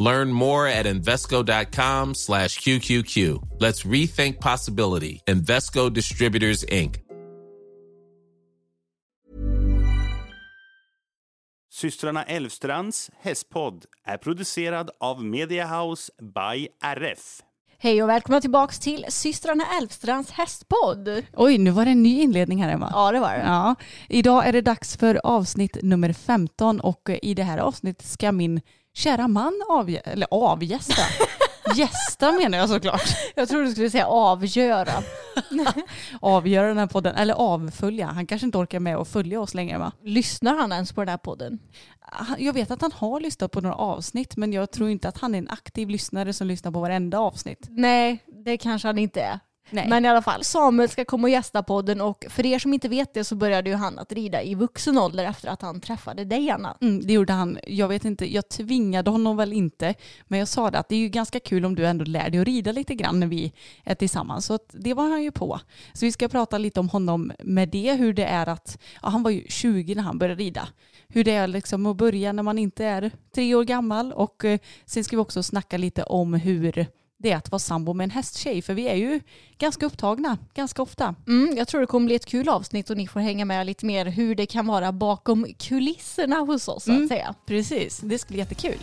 Learn more at Invesco.com slash QQQ. Let's rethink possibility. Invesco Distributors, Inc. Systrarna Elvstrands hästpodd är producerad av Mediahouse by RF. Hej och välkomna tillbaks till systrarna Elfstrands hästpodd. Oj, nu var det en ny inledning här Emma. Ja, det var det. Ja, idag är det dags för avsnitt nummer 15 och i det här avsnittet ska min kära man avgä eller avgästa. Gästa menar jag såklart. Jag tror du skulle säga avgöra. Avgöra den här podden, eller avfölja. Han kanske inte orkar med att följa oss längre va? Lyssnar han ens på den här podden? Jag vet att han har lyssnat på några avsnitt men jag tror inte att han är en aktiv lyssnare som lyssnar på varenda avsnitt. Nej, det kanske han inte är. Nej. Men i alla fall, Samuel ska komma och gästa podden och för er som inte vet det så började ju han att rida i vuxen ålder efter att han träffade dig Anna. Mm, det gjorde han. Jag vet inte, jag tvingade honom väl inte. Men jag sa det att det är ju ganska kul om du ändå lär dig att rida lite grann när vi är tillsammans. Så det var han ju på. Så vi ska prata lite om honom med det, hur det är att, ja, han var ju 20 när han började rida. Hur det är liksom att börja när man inte är tre år gammal och eh, sen ska vi också snacka lite om hur det är att vara sambo med en hästtjej. För vi är ju ganska upptagna ganska ofta. Mm, jag tror det kommer bli ett kul avsnitt och ni får hänga med lite mer hur det kan vara bakom kulisserna hos oss så att Mm. säga. Precis, det ska bli jättekul.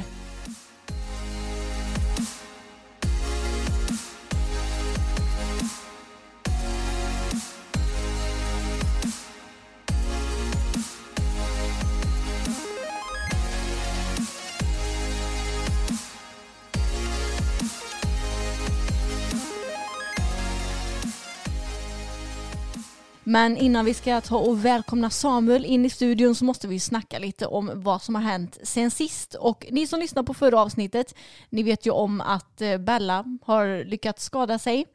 Men innan vi ska ta och välkomna Samuel in i studion så måste vi snacka lite om vad som har hänt sen sist. Och ni som lyssnar på förra avsnittet, ni vet ju om att eh, Bella har lyckats skada sig.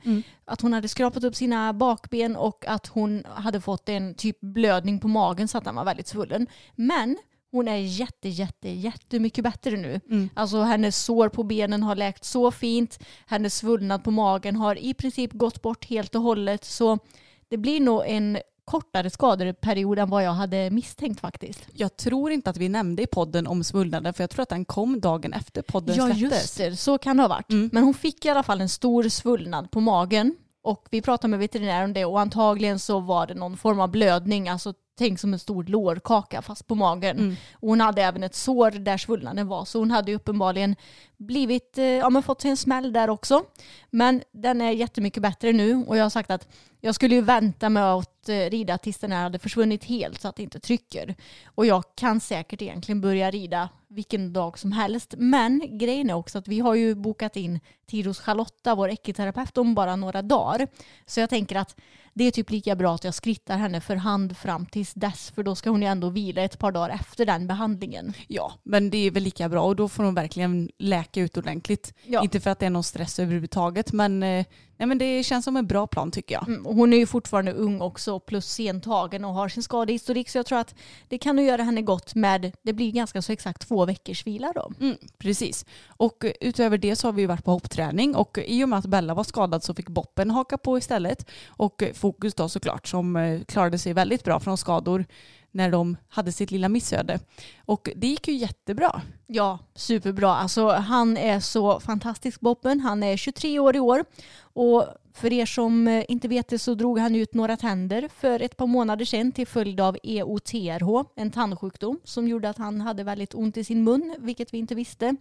Att hon hade skrapat upp sina bakben och att hon hade fått en typ blödning på magen så att den var väldigt svullen. Men hon är jätte, jätte, jättemycket bättre nu. Alltså hennes sår på benen har läkt så fint. Hennes svullnad på magen har i princip gått bort helt och hållet. Så det blir nog en kortare skadeperiod än vad jag hade misstänkt faktiskt. Jag tror inte att vi nämnde i podden om svullnaden för jag tror att den kom dagen efter podden Ja släpptes. just det, så kan det ha varit. Mm. Men hon fick i alla fall en stor svullnad på magen. Och vi pratade med veterinären om det och antagligen så var det någon form av blödning, alltså tänk som en stor lårkaka fast på magen. Mm. Och hon hade även ett sår där svullnaden var så hon hade ju uppenbarligen blivit, eh, ja men fått sig en smäll där också. Men den är jättemycket bättre nu och jag har sagt att jag skulle ju vänta med att eh, rida tills den här hade försvunnit helt så att det inte trycker. Och jag kan säkert egentligen börja rida vilken dag som helst. Men grejen är också att vi har ju bokat in tid hos Charlotta, vår ekiterapeut, om bara några dagar. Så jag tänker att det är typ lika bra att jag skrittar henne för hand fram tills dess. För då ska hon ju ändå vila ett par dagar efter den behandlingen. Ja, men det är väl lika bra och då får hon verkligen läka ut ordentligt. Ja. Inte för att det är någon stress överhuvudtaget men, eh, nej, men det känns som en bra plan tycker jag. Mm, Hon är ju fortfarande ung också plus sentagen och har sin skadehistorik. Så jag tror att det kan nog göra henne gott med, det blir ganska så exakt två veckors vila då. Mm, precis. Och utöver det så har vi varit på hoppträning och i och med att Bella var skadad så fick Boppen haka på istället. Och Fokus då såklart som eh, klarade sig väldigt bra från skador när de hade sitt lilla missöde. Och det gick ju jättebra. Ja, superbra. Alltså, han är så fantastisk Boppen. Han är 23 år i år. Och för er som eh, inte vet det så drog han ut några tänder för ett par månader sedan till följd av EOTRH, en tandsjukdom som gjorde att han hade väldigt ont i sin mun, vilket vi inte visste.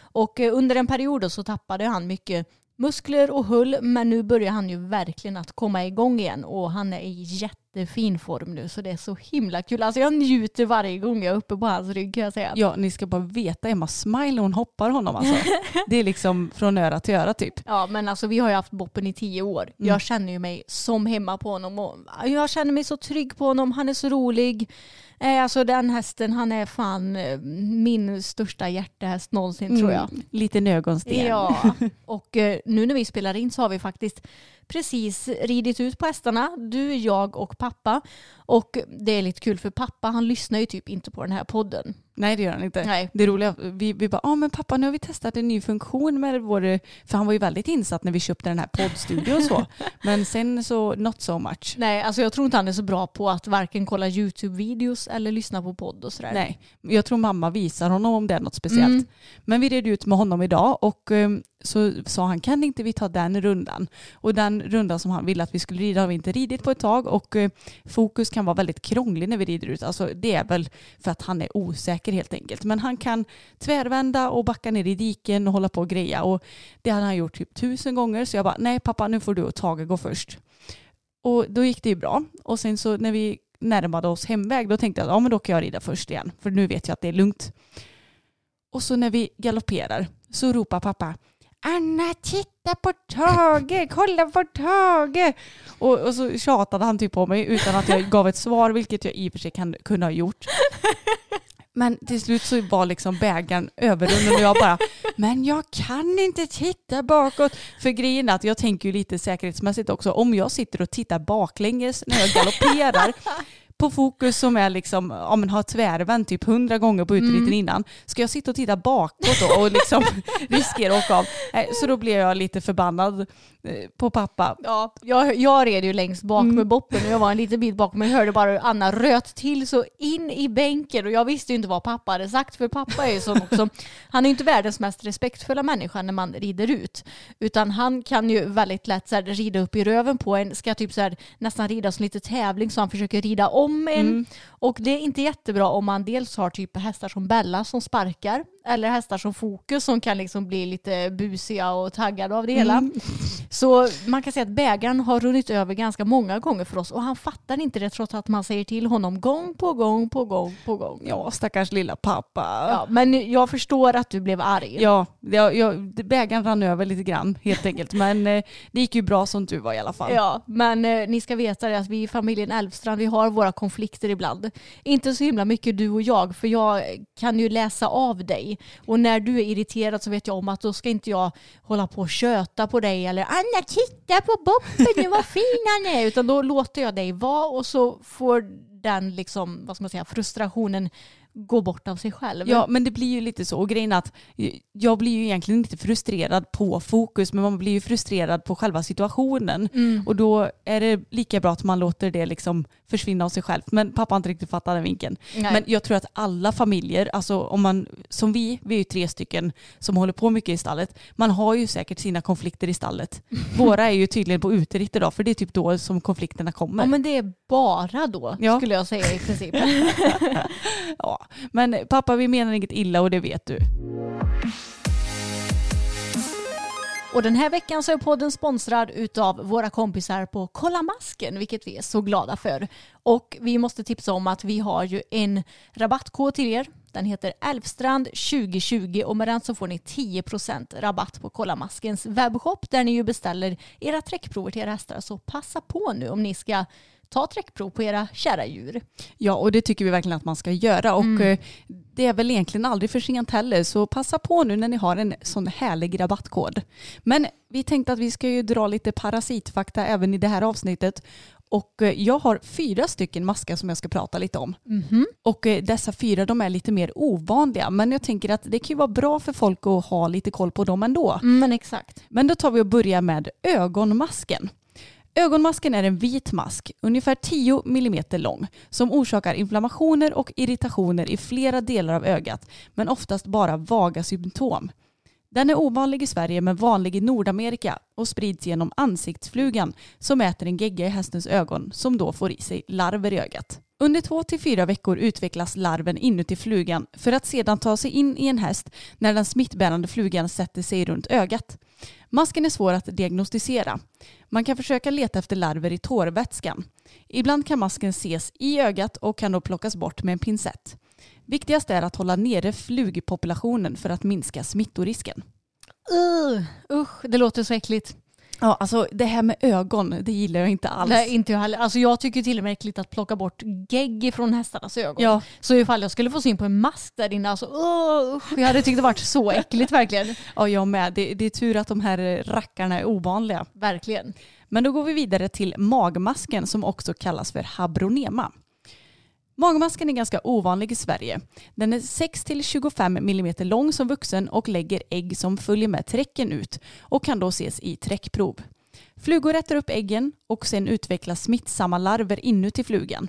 Och eh, under en period så tappade han mycket muskler och hull men nu börjar han ju verkligen att komma igång igen och han är i jättefin form nu så det är så himla kul. Alltså jag njuter varje gång jag är uppe på hans rygg kan jag säga. Ja, ni ska bara veta Emma smile hon hoppar honom alltså. Det är liksom från öra till öra typ. Ja men alltså vi har ju haft Boppen i tio år. Mm. Jag känner ju mig som hemma på honom och jag känner mig så trygg på honom. Han är så rolig. Eh, Alltså den hästen han är fan eh, min största hjärtehäst någonsin tror jag. Mm, liten ögonsten. Ja, och eh, nu när vi spelar in så har vi faktiskt precis ridit ut på hästarna. Du, jag och pappa. Och det är lite kul för pappa han lyssnar ju typ inte på den här podden. Nej det gör han inte. Nej. Det roliga, vi, vi bara, ja ah, men pappa nu har vi testat en ny funktion med vår, för han var ju väldigt insatt när vi köpte den här poddstudion och så. Men sen så not so much. Nej, alltså jag tror inte han är så bra på att varken kolla YouTube-videos eller lyssna på podd och sådär. Nej, jag tror mamma visar honom om det är något speciellt. Mm. Men vi red ut med honom idag och eh, så sa han kan inte vi ta den rundan? Och den rundan som han ville att vi skulle rida har vi inte ridit på ett tag och eh, fokus kan vara väldigt krånglig när vi rider ut. Alltså det är väl för att han är osäker helt enkelt. Men han kan tvärvända och backa ner i diken och hålla på och greja och det hade han gjort typ tusen gånger så jag bara nej pappa nu får du och Tage gå först. Och då gick det ju bra och sen så när vi närmade oss hemväg då tänkte jag att ja men då kan jag rida först igen för nu vet jag att det är lugnt. Och så när vi galopperar så ropar pappa Anna titta på Tage, kolla på Tage. Och, och så tjatade han typ på mig utan att jag gav ett svar vilket jag i och för sig kan, kunde ha gjort. Men till slut så var liksom bägaren överrunnen och jag bara, men jag kan inte titta bakåt. För grejen är att jag tänker ju lite säkerhetsmässigt också, om jag sitter och tittar baklänges när jag galopperar på fokus som är liksom, ja men har tvärvänt typ hundra gånger på utritten Mm. innan. Ska jag sitta och titta bakåt då och liksom riskera att åka av? Så då blev jag lite förbannad eh, på pappa. Ja, jag, jag red ju längst bak Mm. med boppen och jag var en liten bit bakom men jag hörde bara hur Anna röt till så in i bänken och jag visste ju inte vad pappa hade sagt för pappa är ju sån också, han är ju inte världens mest respektfulla människa när man rider ut utan han kan ju väldigt lätt så här, rida upp i röven på en, ska typ så här, nästan rida som lite tävling så han försöker rida om en Mm. och det är inte jättebra om man dels har typ hästar som Bella som sparkar eller hästar som Fokus som kan liksom bli lite busiga och taggade av det hela. Mm. Så man kan säga att bägaren har runnit över ganska många gånger för oss och han fattar inte det trots att man säger till honom gång på gång på gång på gång. Ja, stackars lilla pappa. Ja, men jag förstår att du blev arg. Ja, jag, jag, bägaren rann över lite grann helt enkelt. Men eh, det gick ju bra som du var i alla fall. Ja, men eh, ni ska veta det att vi i familjen Elfstrand, vi har våra konflikter ibland. Inte så himla mycket du och jag, för jag kan ju läsa av dig. Och när du är irriterad så vet jag om att då ska inte jag hålla på och köta på dig eller Anna titta på Boppen nu vad fin han är. Utan då låter jag dig vara och så får den liksom, vad ska man säga, frustrationen gå bort av sig själv. Ja, men det blir ju lite så. Och grejen att jag blir ju egentligen inte frustrerad på fokus, men man blir ju frustrerad på själva situationen. Mm. Och då är det lika bra att man låter det liksom försvinna av sig själv. Men pappa har inte riktigt fattat den vinkeln. Nej. Men jag tror att alla familjer, alltså om man, som vi, vi är ju tre stycken som håller på mycket i stallet, man har ju säkert sina konflikter i stallet. Våra är ju tydligen på uteritt idag, för det är typ då som konflikterna kommer. Ja men det är bara då Ja. skulle jag säga i princip. Ja, men pappa vi menar inget illa och det vet du. Och den här veckan så är podden sponsrad utav våra kompisar på Kolla Masken, vilket vi är så glada för. Och vi måste tipsa om att vi har ju en rabattkod till er. Den heter Älvstrand 2020 och med den så får ni 10% rabatt på Kolla Maskens webbshop där ni ju beställer era träckprover till era hästar. Så passa på nu om ni ska ta träckprov på era kära djur. Ja, och det tycker vi verkligen att man ska göra. Och Mm. eh, det är väl egentligen aldrig för sent heller, så passa på nu när ni har en sån härlig rabattkod. Men vi tänkte att vi ska ju dra lite parasitfakta även i det här avsnittet. Och eh, jag har fyra stycken maskar som jag ska prata lite om. Och eh, dessa fyra de är lite mer ovanliga, men jag tänker att det kan ju vara bra för folk att ha lite koll på dem ändå. Mm, men exakt. Men då tar vi och börjar med ögonmasken. Ögonmasken är en vit mask, ungefär 10 mm lång, som orsakar inflammationer och irritationer i flera delar av ögat, men oftast bara vaga symptom. Den är ovanlig i Sverige men vanlig i Nordamerika och sprids genom ansiktsflugan som äter en gegga i hästens ögon som då får i sig larver i ögat. Under två till fyra veckor utvecklas larven inuti flugan för att sedan ta sig in i en häst när den smittbärande flugan sätter sig runt ögat. Masken är svår att diagnostisera. Man kan försöka leta efter larver i tårvätskan. Ibland kan masken ses i ögat och kan då plockas bort med en pincett. Viktigast är att hålla nere flugpopulationen för att minska smittorisken. Uh, usch, det låter så äckligt. Ja, alltså det här med ögon, det gillar jag inte alls. Nej, inte jag heller. Alltså jag tycker till och med äckligt att plocka bort gegg från hästarnas ögon. Ja. Så ifall jag skulle få syn på en mask där inne, alltså usch, jag hade tyckt det varit så äckligt verkligen. Ja, jag med. Det, det är tur att de här rackarna är ovanliga. Verkligen. Men då går vi vidare till magmasken som också kallas för habronema. Magmasken är ganska ovanlig i Sverige. Den är 6-25 mm lång som vuxen och lägger ägg som följer med träcken ut och kan då ses i träckprov. Flugor äter upp äggen och sen utvecklas smittsamma larver inuti flugan.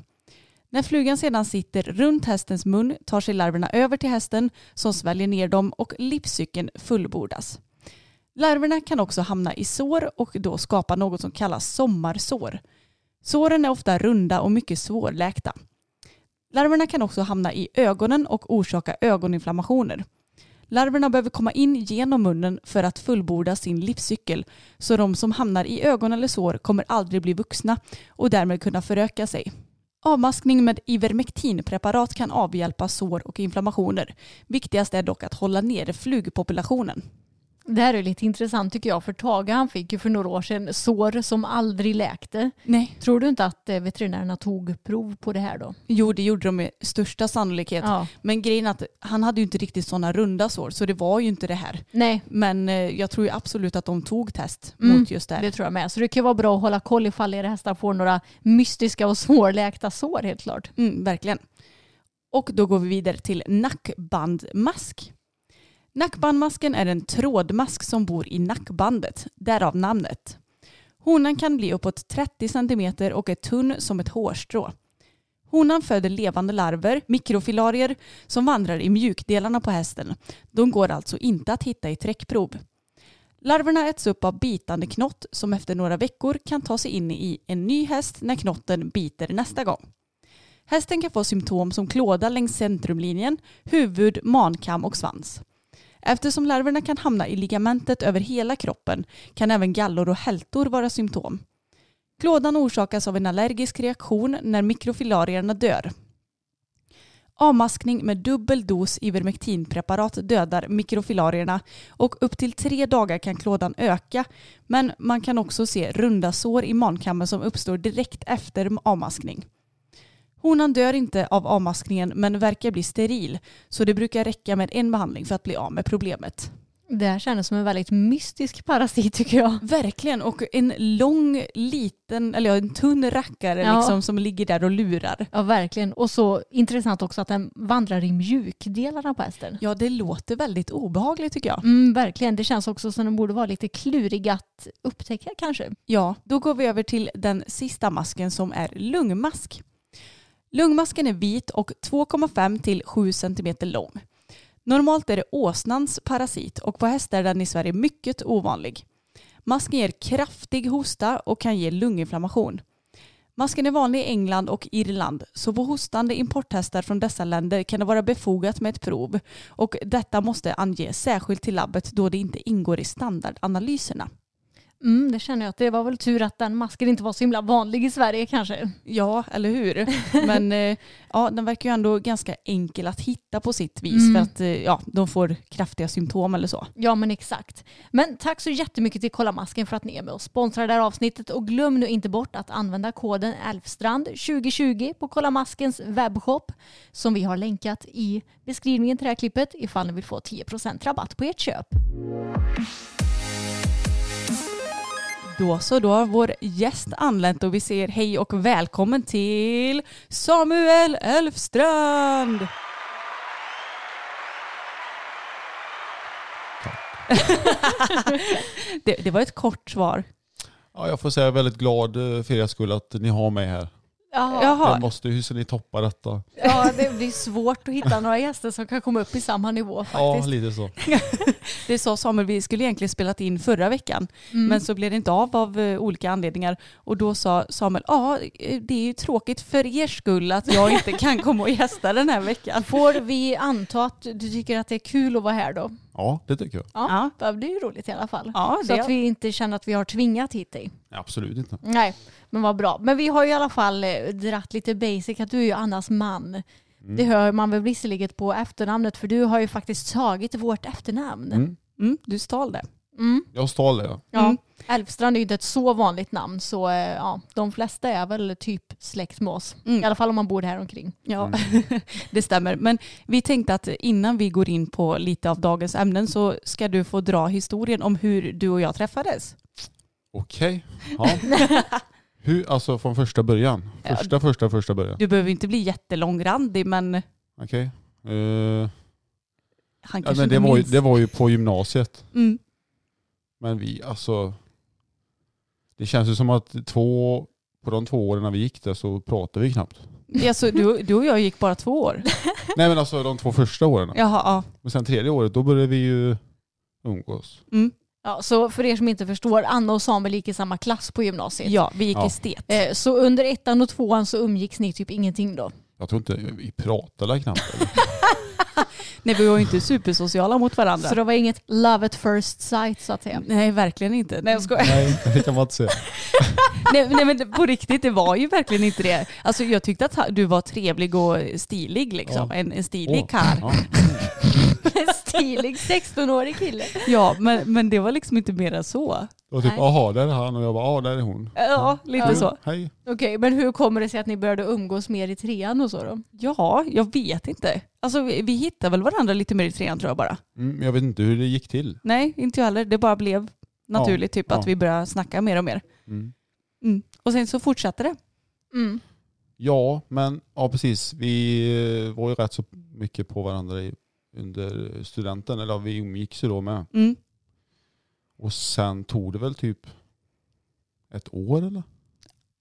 När flugan sedan sitter runt hästens mun tar sig larverna över till hästen som sväljer ner dem och livscykeln fullbordas. Larverna kan också hamna i sår och då skapa något som kallas sommarsår. Såren är ofta runda och mycket svårläkta. Larverna kan också hamna i ögonen och orsaka ögoninflammationer. Larverna behöver komma in genom munnen för att fullborda sin livscykel så de som hamnar i ögon eller sår kommer aldrig bli vuxna och därmed kunna föröka sig. Avmaskning med Ivermectin-preparat kan avhjälpa sår och inflammationer. Viktigast är dock att hålla nere flugpopulationen. Det här är lite intressant tycker jag, för Tage han fick ju för några år sedan sår som aldrig läkte. Nej. Tror du inte att eh, veterinärerna tog prov på det här då? Jo, det gjorde de med största sannolikhet. Ja. Men grejen är att han hade ju inte riktigt sådana runda sår så det var ju inte det här. Nej, Men eh, jag tror ju absolut att de tog test Mm, mot just det här. det tror jag med. Så det kan vara bra att hålla koll ifall era hästar får några mystiska och svårläkta sår helt klart. Mm, verkligen. Och då går vi vidare till nackbandmask. Nackbandmasken är en trådmask som bor i nackbandet, därav namnet. Honan kan bli uppåt 30 cm och är tunn som ett hårstrå. Honan föder levande larver, mikrofilarier, som vandrar i mjukdelarna på hästen. De går alltså inte att hitta i träckprov. Larverna äts upp av bitande knott som efter några veckor kan ta sig in i en ny häst när knotten biter nästa gång. Hästen kan få symptom som klåda längs centrumlinjen, huvud, mankam och svans. Eftersom larverna kan hamna i ligamentet över hela kroppen kan även gallor och hältor vara symptom. Klådan orsakas av en allergisk reaktion när mikrofilarierna dör. Avmaskning med dubbel dos Ivermectinpreparat dödar mikrofilarierna och upp till tre dagar kan klådan öka men man kan också se runda sår i mankammen som uppstår direkt efter avmaskning. Honan dör inte av avmaskningen men verkar bli steril så det brukar räcka med en behandling för att bli av med problemet. Det här kändes som en väldigt mystisk parasit tycker jag. Verkligen och en lång liten, eller ja, en tunn rackare Ja. liksom, som ligger där och lurar. Ja, verkligen. Och så intressant också att den vandrar i mjukdelarna på hästen. Ja det låter väldigt obehagligt tycker jag. Mm, verkligen. Det känns också som den borde vara lite klurig att upptäcka kanske. Ja, då går vi över till den sista masken som är lungmask. Lungmasken är vit och 2,5 till 7 cm lång. Normalt är det åsnans parasit och på hästar är den i Sverige mycket ovanlig. Masken ger kraftig hosta och kan ge lunginflammation. Masken är vanlig i England och Irland så på hostande importhästar från dessa länder kan det vara befogat med ett prov och detta måste anges särskilt till labbet då det inte ingår i standardanalyserna. Mm, det känner jag att det var väl tur att den masken inte var så himla vanlig i Sverige kanske. Ja, eller hur? Men eh, ja, den verkar ju ändå ganska enkel att hitta på sitt vis Mm. för att eh, ja, de får kraftiga symptom eller så. Ja men exakt. Men tack så jättemycket till Kolla Masken för att ni är med och sponsrar det här avsnittet och glöm nu inte bort att använda koden Elfstrand 2020 på Kolla Maskens webbshop som vi har länkat i beskrivningen till det här klippet ifall ni vill få 10% rabatt på ert köp. Då så, då har vår gäst anlänt och vi säger hej och välkommen till Samuel Elfstrand! det, det var ett kort svar. Ja, jag får säga väldigt glad eh, för er skull att ni har mig här. Jaha. Jaha. Måste, hur ska ni toppa detta? Ja, det blir svårt att hitta några gäster som kan komma upp i samma nivå Ja, faktiskt. lite så. Det sa Samuel, vi skulle egentligen spelat in förra veckan. Mm. Men så blev det inte av av eh, olika anledningar. Och då sa Samuel, ja eh, det är ju tråkigt för er skull att jag inte kan komma och gästa den här veckan. Får vi anta att du tycker att det är kul att vara här då? Ja, det tycker jag. Ja, det är ju roligt i alla fall. Ja, Så att vi inte känner att vi har tvingat hit dig. Absolut inte. Nej, men vad bra. Men vi har ju i alla fall eh, dratt lite basic att du är ju Annas man. Mm. Det hör man väl visserligen på efternamnet för du har ju faktiskt tagit vårt efternamn. Mm. mm, du stal det. Mm. Jag stal det. Ja. Ja. Mm. Älvstrand är ju inte ett så vanligt namn så eh, ja, de flesta är väl typ släkt med oss. Mm. I alla fall om man bor här omkring. Ja, det stämmer. Men vi tänkte att innan vi går in på lite av dagens ämnen så ska du få dra historien om hur du och jag träffades. Okej. Ja. Hur, alltså från första början? Ja. Första, första, första början? Du behöver inte bli jättelångrandig men Okej. Eh, han ja, kanske men det, inte var ju, minns. det var ju på gymnasiet. Mm. Men vi, alltså. Det känns ju som att två, på de två åren när vi gick där så pratade vi knappt. Alltså, du, du och jag gick bara två år. Nej men alltså de två första åren. Jaha, ja. Men sen tredje året då började vi ju umgås. Mm. Ja, så för er som inte förstår, Anna och Samuel gick i samma klass på gymnasiet. ja, vi gick Ja. estet. Eh, Så under ettan och tvåan så umgicks ni typ ingenting då? Jag tror inte, vi pratade knappt. Nej, vi var ju inte supersociala mot varandra. Så det var inget love at first sight så att säga? Nej, verkligen inte. Nej, jag skojar. Nej, det kan man inte säga. nej, nej, men på riktigt, det var ju verkligen inte det. Alltså, jag tyckte att du var trevlig och stilig liksom. Ja. En, en stilig Åh, karl. Ja. En stilig 16-årig kille. Ja, men, men det var liksom inte mer än så. Det var typ, Nej. jaha där är han och jag bara, ja där är hon. Ja, lite Ja. så. Hej. Okej, men hur kommer det sig att ni började umgås mer i trean och så då? Ja, jag vet inte. Alltså vi, vi hittade väl varandra lite mer i trean tror jag bara. Mm, men jag vet inte hur det gick till. Nej, inte jag heller. Det bara blev naturligt typ ja. att vi började snacka mer och mer. Mm. Mm. Och sen så fortsatte det. Mm. Ja, men ja precis. Vi eh, var ju rätt så mycket på varandra i, under studenten. Eller ja, vi umgicks ju då med. Mm. Och sen tog det väl typ ett år eller?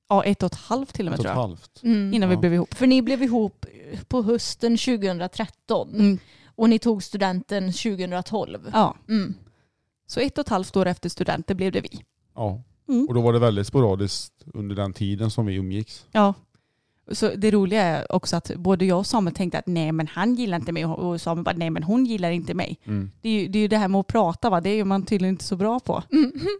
Ja, ett och ett halvt till och Ett med och ett tror jag. halvt. Mm. Innan vi Ja. blev ihop. För ni blev ihop på hösten 2013 Mm. och ni tog studenten 2012. Ja, Mm. så ett och ett halvt år efter studenten blev det vi. Ja. Mm. Och då var det väldigt sporadiskt under den tiden som vi umgicks. Ja. Så det roliga är också att både jag och Samuel tänkte att nej men han gillar inte mig och Samuel bara nej men hon gillar inte mig. Mm. Det är ju det, är ju det här med att prata va, det är ju man tydligen inte så bra på.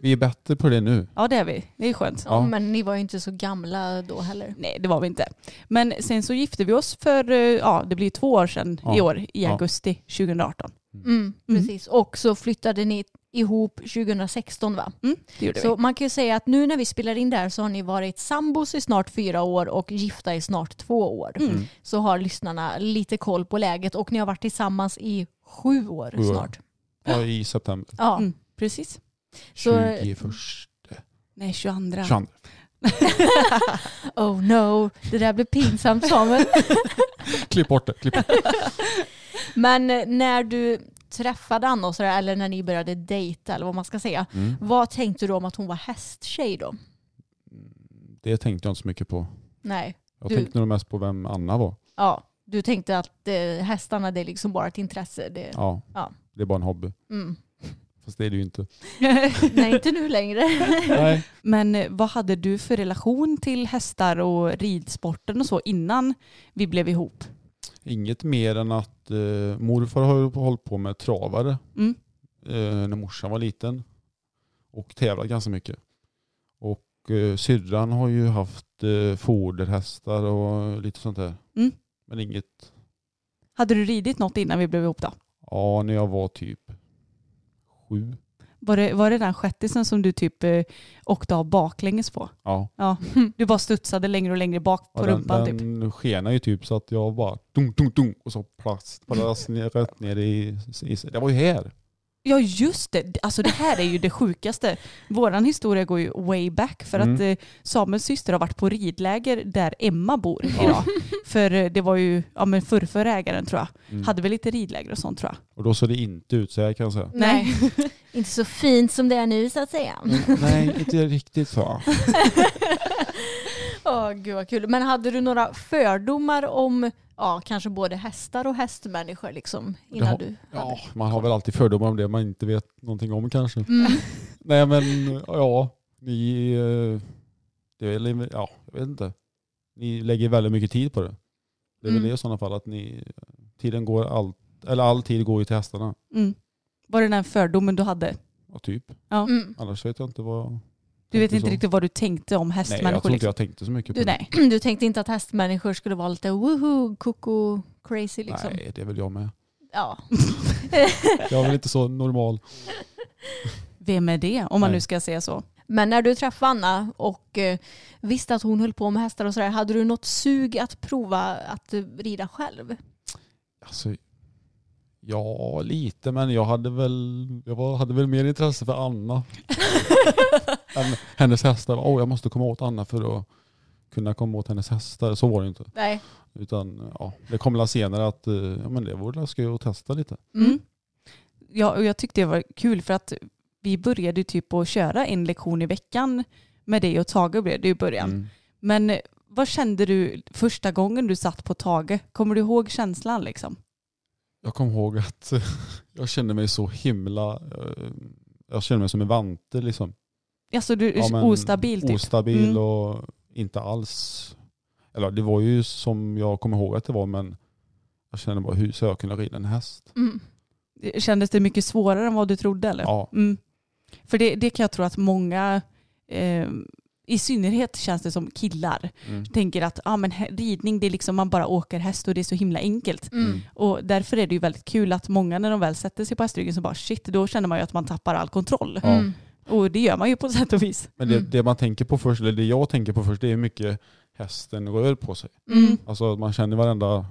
Vi är bättre på det nu. Ja det är vi, det är skönt. Ja, Ja. men ni var ju inte så gamla då heller. Nej det var vi inte. Men sen så gifte vi oss för, eh, ja det blir två år sedan i Ja. år, i Ja. augusti 2018. Mm, precis. Och så flyttade ni ihop 2016 va? Mm, Så man kan ju säga att nu när vi spelar in där så har ni varit sambos i snart fyra år och gifta i snart två år. vi. Mm. Mm. Så har lyssnarna lite koll på läget och ni har varit tillsammans i sju år Sju år. snart. Ja, I september. Ja. Mm, precis. Så- 21. Nej 22. 22. Oh no, det där blev pinsamt Samuel. Klipp bort det. Klipp bort. Men eh, när du träffade Anna och sådär, eller när ni började dejta eller vad man ska säga. Mm. Vad tänkte du om att hon var hästtjej då? Det tänkte jag inte så mycket på. Nej. Jag Du- tänkte nog mest på vem Anna var. Ja, du tänkte att eh, hästarna det är liksom bara ett intresse. Det, Ja, Ja. det är bara en hobby. mm. Fast det är det ju inte. Nej, inte nu längre. Nej. Men eh, vad hade du för relation till hästar och ridsporten och så innan vi blev ihop? Inget mer än att eh, morfar har hållit på med travare Mm. eh, när morsan var liten. Och tävlat ganska mycket. Och eh, syrran har ju haft eh, foderhästar och lite sånt där. Mm. Men inget, Hade du ridit något innan vi blev ihop då? ja när jag var typ sju. Var det, var det den shettisen som du typ eh, åkte av baklänges på? Ja. Ja. Du bara studsade längre och längre bak på Ja, den, rumpan typ. den skenar ju typ så att jag bara dunk, dunk, dunk och så plast, plast ner, rätt ner i, i... Det var ju här. Ja just det, alltså det här är ju det sjukaste. Våran historia går ju way back för Mm. att eh, Samuels syster har varit på ridläger där Emma bor Ja. idag. För eh, det var ju, ja men förrför ägaren tror jag, Mm. hade väl lite ridläger och sånt tror jag. Och då såg det inte ut så här kan jag säga. Nej. inte så fint som det är nu så att säga. Mm, Nej, inte riktigt så. Åh, gud vad kul. Men hade du några fördomar om ja, kanske både hästar och hästmänniskor liksom, innan har- du Ja, hade? man har väl alltid fördomar om det man inte vet någonting om kanske. Mm. Nej men ja, ni, eh, det är väl, ja, jag vet inte. Ni lägger väldigt mycket tid på det. Det är väl Mm. det i sådana fall att ni, tiden går allt, eller all tid går ju till hästarna. Mm. Var det den fördomen du hade? Ja, typ. Ja. Annars vet jag inte vad... Du vet inte så. riktigt vad du tänkte om Nej, jag hästmänniskor? tror inte liksom. jag tänkte så mycket på du, det. nej. Du tänkte inte att hästmänniskor skulle vara lite woohoo, koko, crazy liksom? Nej, det är väl jag med. Ja. Jag är väl inte så normal. Vem är det om man Nej. nu ska säga så? Men när du träffade Anna och eh, visste att hon höll på med hästar och sådär, hade du något sug att prova att rida själv? Alltså, ja, lite, men jag hade väl, jag var, hade väl mer intresse för Anna. hennes hästar. Åh, jag måste komma åt Anna för att kunna komma åt hennes hästar. Så var det inte. Nej. Utan ja, det kom väl senare att eh, ja, men det vore skoj att testa lite. Mm. Ja, och jag tyckte det var kul för att vi började typ att köra en lektion i veckan med dig och Tage blev det i början. Mm. Men eh, vad kände du första gången du satt på Tage? Kommer du ihåg känslan liksom? Jag kommer ihåg att jag kände mig så himla, eh, jag kände mig som en vante liksom. Alltså du Ja, men ostabil typ? Ostabil Mm. och inte alls, eller det var ju som jag kommer ihåg att det var men jag kände bara hur ska jag kunna rida en häst? Mm. Kändes det mycket svårare än vad du trodde eller? Ja. Mm. För det, det kan jag tro att många, eh, i synnerhet känns det som killar, Mm. tänker att ah, men ridning det är liksom man bara åker häst och det är så himla enkelt. Mm. Och därför är det ju väldigt kul att många när de väl sätter sig på hästryggen så bara shit, då känner man ju att man tappar all kontroll. Ja. Mm. Och det gör man ju på sätt och vis. Men det, Mm. det man tänker på först, eller det jag tänker på först, det är hur mycket hästen rör på sig. Mm. Alltså man känner varenda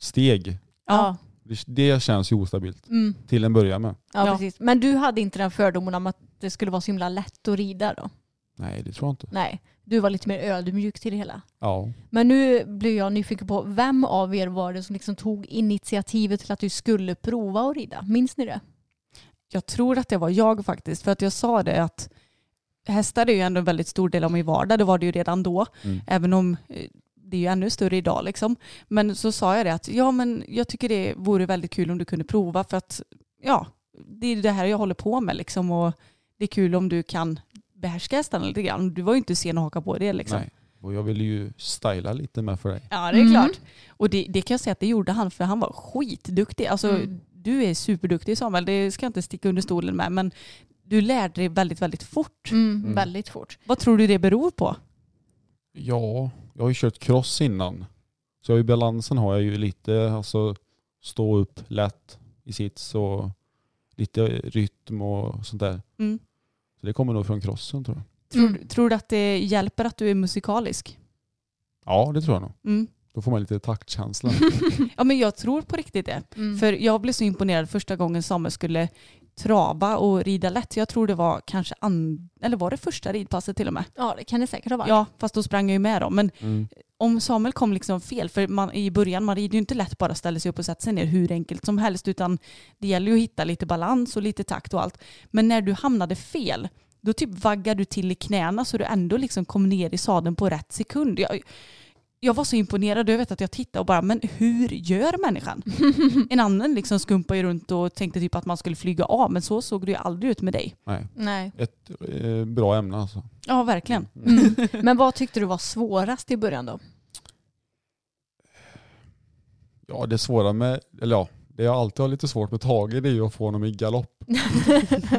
steg. Ja. Det, det känns ju ostabilt Mm. till en början med. Ja, Ja. precis. Men du hade inte den fördomen om att det skulle vara så himla lätt att rida då? Nej det tror jag inte. Nej, du var lite mer ödmjuk till det hela. Ja. Men nu blir jag nyfiken på, vem av er var det som liksom tog initiativet till att du skulle prova att rida? Minns ni det? Jag tror att det var jag faktiskt, för att jag sa det att hästar är ju ändå en väldigt stor del av min vardag, det var det ju redan då, Mm. även om eh, det är ju ännu större idag liksom. Men så sa jag det att ja men jag tycker det vore väldigt kul om du kunde prova för att ja, det är det här jag håller på med liksom och det är kul om du kan behärska hästarna lite grann. Du var ju inte sen att haka på det liksom. Nej. Och jag ville ju styla lite med för dig. Ja det är Mm. klart. Och det, det kan jag säga att det gjorde han för han var skitduktig. Alltså Mm. Du är superduktig Samuel, det ska jag inte sticka under stolen med men du lärde dig väldigt, väldigt fort. Mm, Mm. Väldigt fort. Vad tror du det beror på? Ja, jag har ju kört cross innan. Så i balansen har jag ju lite, alltså stå upp lätt i sits och lite rytm och sånt där. Mm. Så det kommer nog från crossen tror jag. Tror, Mm. tror du att det hjälper att du är musikalisk? Ja, det tror jag nog. Då får man lite taktkänsla. Ja men jag tror på riktigt det. Mm. För jag blev så imponerad första gången Samuel skulle trava och rida lätt. Jag tror det var kanske an... eller var det första ridpasset till och med? Ja, det kan det säkert ha varit. Ja, fast då sprang jag ju med dem. Men Mm. om Samuel kom liksom fel, för man, i början man rider ju inte lätt bara ställer sig upp och sätter sig ner hur enkelt som helst, utan det gäller ju att hitta lite balans och lite takt och allt. Men när du hamnade fel, då typ vaggar du till i knäna så du ändå liksom kom ner i sadeln på rätt sekund. Jag, jag var så imponerad och jag vet att jag tittade och bara, men hur gör människan? en annan liksom skumpade ju runt och tänkte typ att man skulle flyga av, men så såg det ju aldrig ut med dig. Nej, Nej. ett eh, bra ämne alltså. Ja, verkligen. Mm. Men vad tyckte du var svårast i början då? Ja, det svåra med, eller ja, det jag alltid har lite svårt med Tage det är ju att få honom i galopp.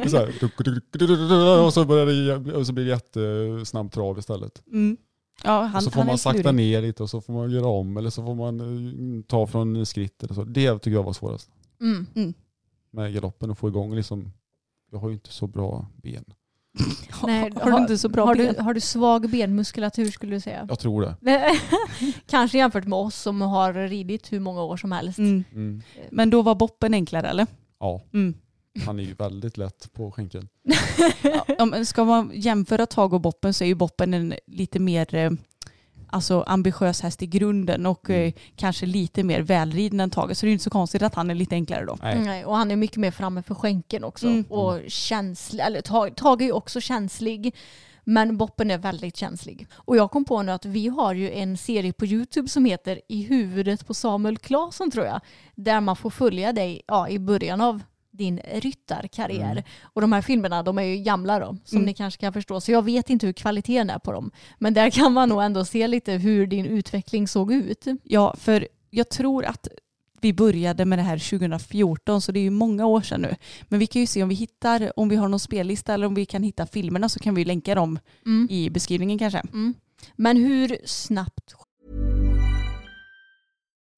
så här, och så, börjar det, och så blir det jättesnabb trav istället. Mm. Ja, han, och så får han man sakta klurig. ner lite och så får man göra om eller så får man eh, ta från skritt eller så. Det tycker jag var svårast Mm. med galoppen och få igång liksom. Jag har ju inte så bra ben. Nej, har du inte så bra har ben? Du, har du svag benmuskulatur skulle du säga? Jag tror det. Kanske jämfört med oss som har ridit hur många år som helst. Mm. Mm. Men då var boppen enklare eller? Ja, Mm. Han är ju väldigt lätt på skänkeln. Ja, ska man jämföra Tag och Boppen så är ju Boppen en lite mer eh, alltså, ambitiös häst i grunden och Mm. eh, kanske lite mer välriden än Tage. Så det är inte så konstigt att han är lite enklare då. Nej. Nej, och han är mycket mer framme för skänken också. Mm. Och känslig, eller Tage Tage är ju också känslig. Men Boppen är väldigt känslig. Och jag kom på nu att vi har ju en serie på YouTube som heter I huvudet på Samuel Claesson tror jag. Där man får följa dig ja, i början av din ryttarkarriär. Mm. Och de här filmerna de är ju gamla då, som Mm. ni kanske kan förstå. Så jag vet inte hur kvaliteten är på dem. Men där kan man nog ändå se lite hur din utveckling såg ut. Ja, för jag tror att vi började med det här 2014 så det är ju många år sedan nu. Men vi kan ju se om vi hittar, om vi har någon spellista eller om vi kan hitta filmerna så kan vi länka dem Mm. i beskrivningen kanske. Mm. Men hur snabbt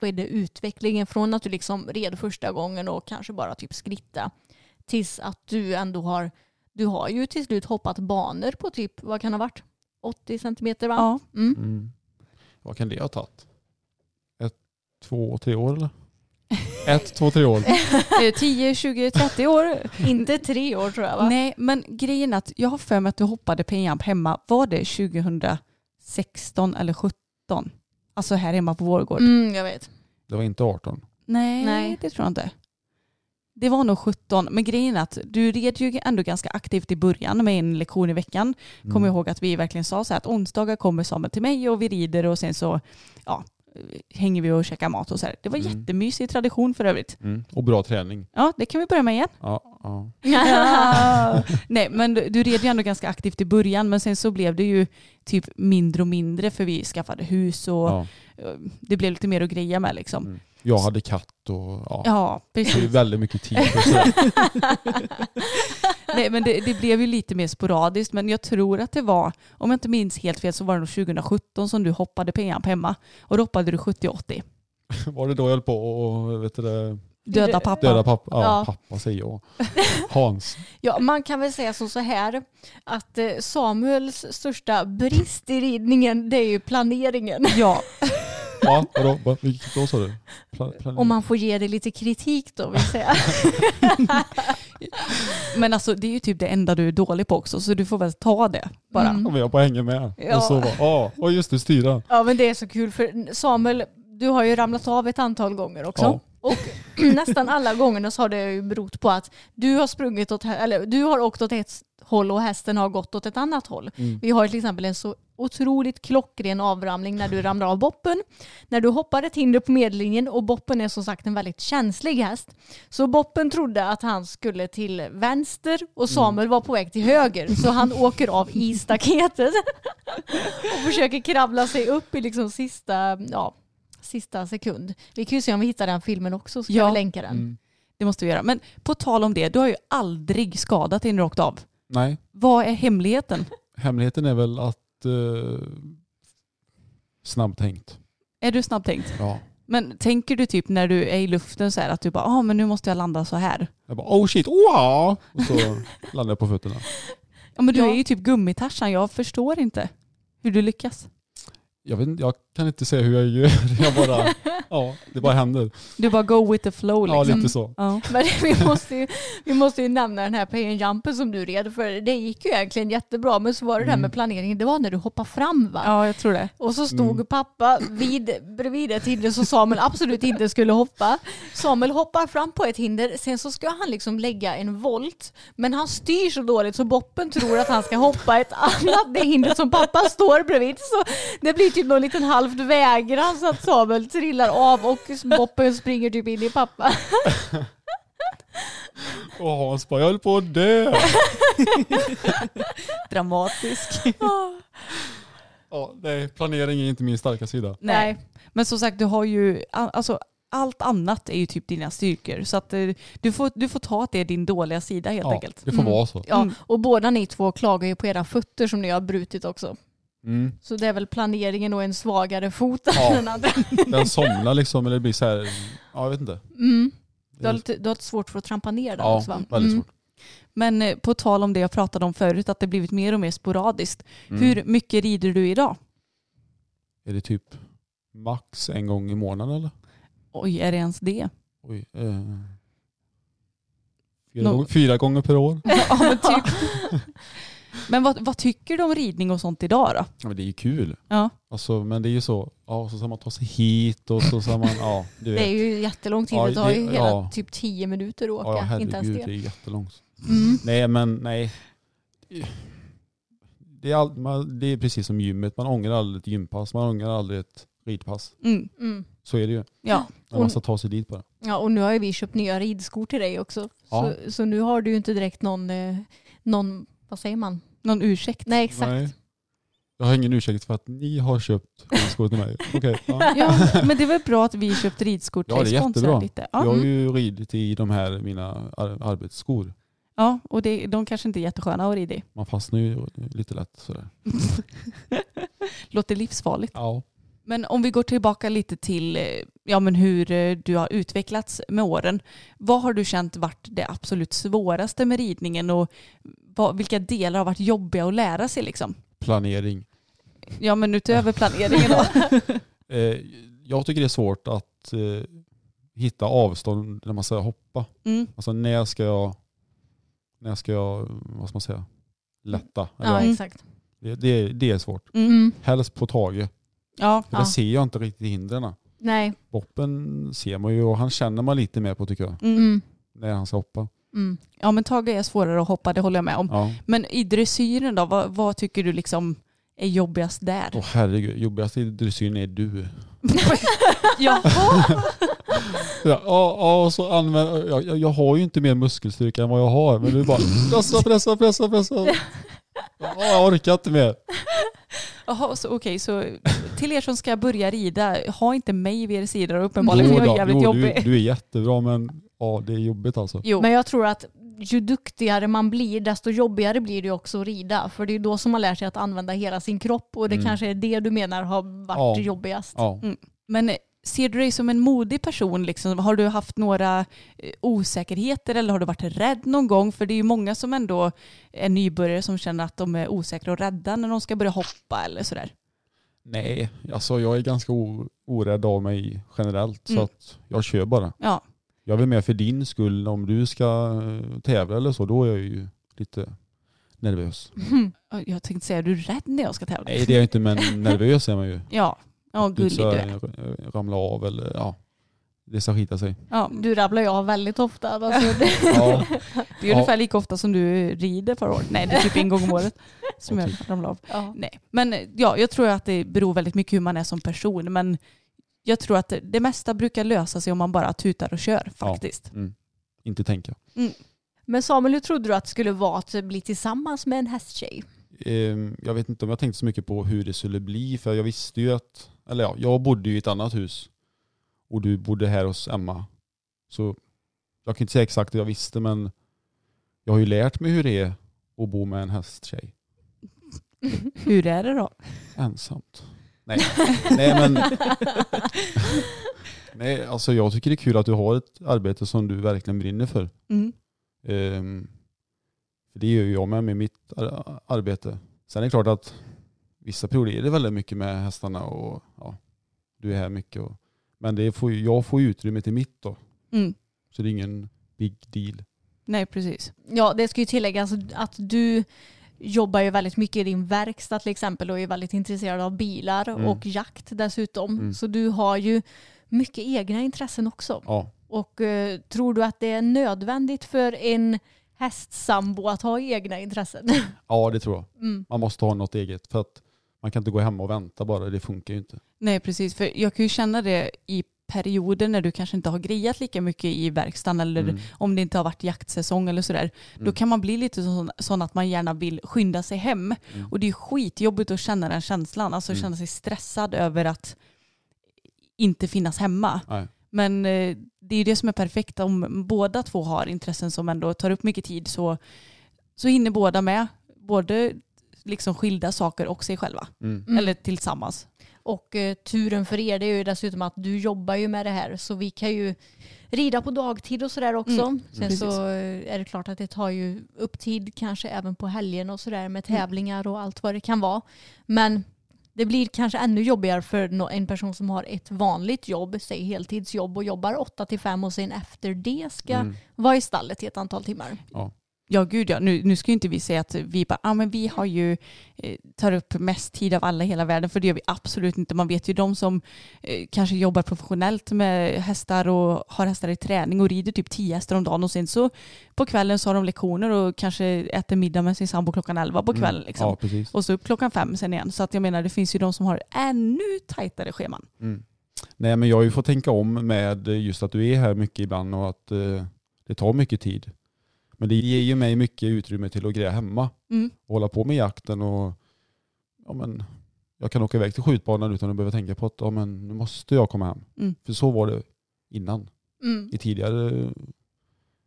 Skedde utvecklingen från att du liksom red första gången och kanske bara typ skritta tills att du ändå har, du har ju till slut hoppat banor på typ, vad kan det ha varit? 80 centimeter va? Ja. Mm. Mm. Vad kan det ha tagit? Ett, två, tre år eller? Ett, två, tre år. Eh, 10, 20, 30 år. Inte tre år tror jag va? Nej, men grejen är att jag har för mig att du hoppade penjamp hemma. Var det 2016 eller 17? Alltså här hemma på vår gård. Mm, jag vet. Det var inte 18. Nej, Nej. det tror jag inte. Det var nog 17, men grejen är att du red ju ändå ganska aktivt i början med en lektion i veckan. Mm. Kommer jag ihåg att vi verkligen sa så här att onsdagar kommer Samuel till mig och vi rider och sen så ja, hänger vi och käkar mat och så här. Det var Mm. jättemysig tradition för övrigt. Mm. Och bra träning. Ja, det kan vi börja med igen. Ja, ja. Ja. Nej, men du, du red ju ändå ganska aktivt i början men sen så blev det ju typ mindre och mindre för vi skaffade hus och ja. eh, det blev lite mer att greja med liksom. Mm. Jag hade katt och ja. Ja, Det är precis. väldigt mycket tid. Nej, men det, det blev ju lite mer sporadiskt men jag tror att det var, om jag inte minns helt fel så var det nog 2017 som du hoppade PAMP hemma och då hoppade du 70-80. Var det då jag höll på och vet du det, Döda pappa. döda pappa? Ja, Ja. pappa säger jag. Hans. Ja, man kan väl säga som så här att eh, Samuels största brist i ridningen det är ju planeringen. Ja, Ja, vadå? Vad- Vilket då sa du? Pla, plan- Om man får ge det lite kritik då vill säga. men alltså det är ju typ det enda du är dålig på också så du får väl ta det bara. Mm. Om jag bara hänger med. Ja. Och så bara, ja, och just det, styra. Ja men det är så kul för Samuel, du har ju ramlat av ett antal gånger också. Ja. Och nästan alla gångerna så har det ju berott på att du har sprungit åt, eller du har åkt åt ett håll och hästen har gått åt ett annat håll. Mm. Vi har till exempel en så otroligt klockren avramling när du ramlar av boppen. När du hoppar ett hinder på medellinjen och boppen är som sagt en väldigt känslig häst. Så boppen trodde att han skulle till vänster och Samuel var på väg till höger. Så han åker av i staketet och försöker kravla sig upp i liksom sista, ja, sista sekund. Vi kan ju se om vi hittar den filmen också så kan Ja. vi länka den. Mm. Det måste vi göra. Men på tal om det, du har ju aldrig skadat dig när du åkt av. Nej, Vad är hemligheten? hemligheten är väl att eh, snabbtänkt. Är du snabbtänkt? Ja. Men tänker du typ när du är i luften så här att du bara, ah, men nu måste jag landa så här. Jag bara oh shit, wow! Och så landade jag på fötterna. Ja men du Ja. är ju typ gummitarsan, jag förstår inte hur du lyckas. Jag, vet, jag kan inte säga hur jag gör. Jag bara, ja, det bara händer. Du bara go with the flow Ja, liksom. lite så. Ja. Men vi måste, ju, vi måste ju nämna den här pay and jumpen som du red för det gick ju egentligen jättebra men så var det det här med planeringen, det var när du hoppade fram va? ja, jag tror det. Och så stod Mm. pappa vid, bredvid ett hinder som Samuel absolut inte skulle hoppa. Samuel hoppar fram på ett hinder, sen så ska han liksom lägga en volt. Men han styr så dåligt så Boppen tror att han ska hoppa ett annat det hinder som pappa står bredvid. Så det blir typ någon liten halvt vägran så att Samuel trillar av och Boppen springer typ in i pappa. Och Hans bara, jag höll på att dö. Dramatisk. Ja, nej, planering är inte min starka sida. Nej. Men som sagt, du har ju, alltså allt annat är ju typ dina styrkor. Så att eh, du får, du får ta att det är din dåliga sida helt Ja, enkelt. det får vara så. Ja, Mm. och båda ni två klagar ju på era fötter som ni har brutit också. Mm. Så det är väl planeringen och en svagare fot än Ja. den andra. Den somnar liksom, eller det blir så här, ja jag vet inte. Mm. Du, har Det- lite, du har lite svårt för att trampa ner den Ja, också va? väldigt Mm. svårt. Men eh, på tal om det jag pratade om förut, att det blivit mer och mer sporadiskt. Mm. Hur mycket rider du idag? Är det typ max en gång i månaden eller? Oj, är det ens det? Oj. Eh, fyra, Nå- gånger, fyra gånger per år. ja, men typ. Men vad, vad tycker du om ridning och sånt idag då? Ja, men det är ju kul. Ja. Alltså, men det är ju så, ja så ska man ta sig hit och så ska man, ja du vet. Det är ju jättelång tid, Ja, det tar ju det- hela ja. typ tio minuter att ja, åka, inte ens herregud, det det. är jättelångt. Mm. Nej men nej. Det är, all, man, det är precis som gymmet, man ångrar aldrig ett gympass, man ångrar aldrig ett ridpass. Mm. Mm. Så är det ju. Ja. När man ska ta sig dit bara. Ja, och nu har ju vi köpt nya ridskor till dig också. Ja. Så, så nu har du ju inte direkt någon, eh, någon vad säger man? Någon ursäkt? Nej exakt. Nej. Jag har ingen ursäkt för att ni har köpt skor till mig. Okej. ja. Ja, men det väl bra att vi köpt ridskor till Ja, det är jättebra. lite. Jag Ja, har ju ridit i de här mina ar- arbetsskor. ja och det, de kanske inte är jättesköna att rida i. Man fastnar ju lite lätt sådär. Låter livsfarligt. Ja. Men om vi går tillbaka lite till eh, ja, men hur eh, du har utvecklats med åren. Vad har du känt varit det absolut svåraste med ridningen och vad, vilka delar har varit jobbiga att lära sig? Liksom? Planering. Ja men utöver planeringen då. Eh, jag tycker det är svårt att hitta avstånd när man ska hoppa. Mm. Alltså när ska jag, när ska jag, vad ska man säga, lätta? Ja exakt. det, det, det är svårt. Mm. Helst på taget. Ja, För Ja. där ser jag inte riktigt hindren. Nej. Boppen ser man ju och han känner man lite mer på tycker jag. mm. Mm. När han ska hoppa. Mm. ja men Tage är svårare att hoppa, det håller jag med om. Ja. Men i dressyren då, vad, vad tycker du liksom är jobbigast där? Åh herregud, jobbigast i dressyren är du. Jaha. Ja, ja, ja, och så använder, jag, jag, jag har ju inte mer muskelstyrka än vad jag har. Men du bara pressa, pressa, pressa, pressa. Ja, jag orkar inte mer. Jaha, så okej, så till er som ska börja rida, ha inte mig vid er sida då, uppenbarligen, Jo jag är då, jävligt jo, jobbig. du, du är jättebra men ja, det är jobbigt alltså. Jo. Men jag tror att ju duktigare man blir desto jobbigare blir det också att rida. För det är då som man lär sig att använda hela sin kropp och det Mm. kanske är det du menar har varit Ja. jobbigast. Ja. Men ser du dig som en modig person? Liksom? Har du haft några eh, osäkerheter eller har du varit rädd någon gång? För det är ju många som ändå är nybörjare som känner att de är osäkra och rädda när de ska börja hoppa eller sådär. Nej, alltså jag är ganska orädd av mig generellt Mm. så att jag kör bara. Ja, Jag är väl med för din skull. Om du ska eh, tävla eller så, då är jag ju lite nervös. jag tänkte säga, är du rädd när jag ska tävla? Nej det är jag inte men nervös är man ju. Ja, ja gullig du är. ramla av eller ja, det ska skita sig. Ja, Du rabblar ju av väldigt ofta. Alltså, det, Ja, det är Ja. ungefär lika ofta som du rider förra året. Nej, det är typ en gång om året som jag Okej. ramlar av. ja. Nej, men ja, jag tror att det beror väldigt mycket hur man är som person. Men jag tror att det, det mesta brukar lösa sig om man bara tutar och kör Ja. faktiskt. mm. Inte tänka. Men Samuel, hur trodde du att det skulle vara att bli tillsammans med en hästtjej? Ehm, Jag vet inte om jag tänkte så mycket på hur det skulle bli för jag visste ju att, eller ja, jag bodde ju i ett annat hus och du bodde här hos Emma. Så jag kan inte säga exakt det jag visste men jag har ju lärt mig hur det är att bo med en hästtjej. Hur är det då? Ensamt. Nej, Nej men Nej, alltså jag tycker det är kul att du har ett arbete som du verkligen brinner för. Mm. För det gör ju jag med, med mitt ar- arbete. Sen är det klart att vissa perioder är det väldigt mycket med hästarna och ja, du är här mycket. Och, men det får, jag får ju utrymme till mitt då. Mm. Så det är ingen big deal. Nej, precis. Ja, det ska ju tilläggas att du jobbar ju väldigt mycket i din verkstad till exempel och är väldigt intresserad av bilar Mm. och jakt dessutom. Mm. Så du har ju mycket egna intressen också. Ja, Och eh, tror du att det är nödvändigt för en hästsambo att ha egna intressen? ja det tror jag. Mm. Man måste ha något eget för att man kan inte gå hemma och vänta bara. Det funkar ju inte. Nej, precis. För jag kan ju känna det i perioder när du kanske inte har grejat lika mycket i verkstaden eller Mm. om det inte har varit jaktsäsong eller sådär. Då Mm. kan man bli lite sån, sån att man gärna vill skynda sig hem. Mm. Och det är skitjobbigt att känna den känslan, alltså Mm. känna sig stressad över att inte finnas hemma. Nej. Men eh, det är det som är perfekt om båda två har intressen som ändå tar upp mycket tid så, så hinner båda med. Både liksom skilda saker och sig själva. Mm. Mm. Eller tillsammans. Och eh, turen för er det är ju dessutom att du jobbar ju med det här så vi kan ju rida på dagtid och sådär också. Mm, Sen precis. så eh, är det klart att det tar ju upp tid kanske även på helgen och sådär med Mm. tävlingar och allt vad det kan vara. Men det blir kanske ännu jobbigare för en person som har ett vanligt jobb, säg heltidsjobb och jobbar 8 till 5 och sen efter det ska Mm. vara i stallet i ett antal timmar. Ja gud ja, nu, nu ska ju inte vi säga att vi bara, ah, men vi har ju, eh, tar upp mest tid av alla i hela världen, för det gör vi absolut inte. Man vet ju de som eh, kanske jobbar professionellt med hästar och har hästar i träning och rider typ 10 hästar om dagen och sen så på kvällen så har de lektioner och kanske äter middag med sin sambo klockan 11 på kvällen. Mm. Liksom. Ja. Och så upp klockan fem sen igen. Så att jag menar det finns ju de som har ännu tajtare scheman. Mm. Nej men jag har ju fått tänka om med just att du är här mycket ibland och att eh, det tar mycket tid. Men det ger ju mig mycket utrymme till att greja hemma Mm. och hålla på med jakten och ja, men, jag kan åka iväg till skjutbanan utan att behöva tänka på att ja, men, nu måste jag komma hem. Mm. För så var det innan, Mm. i tidigare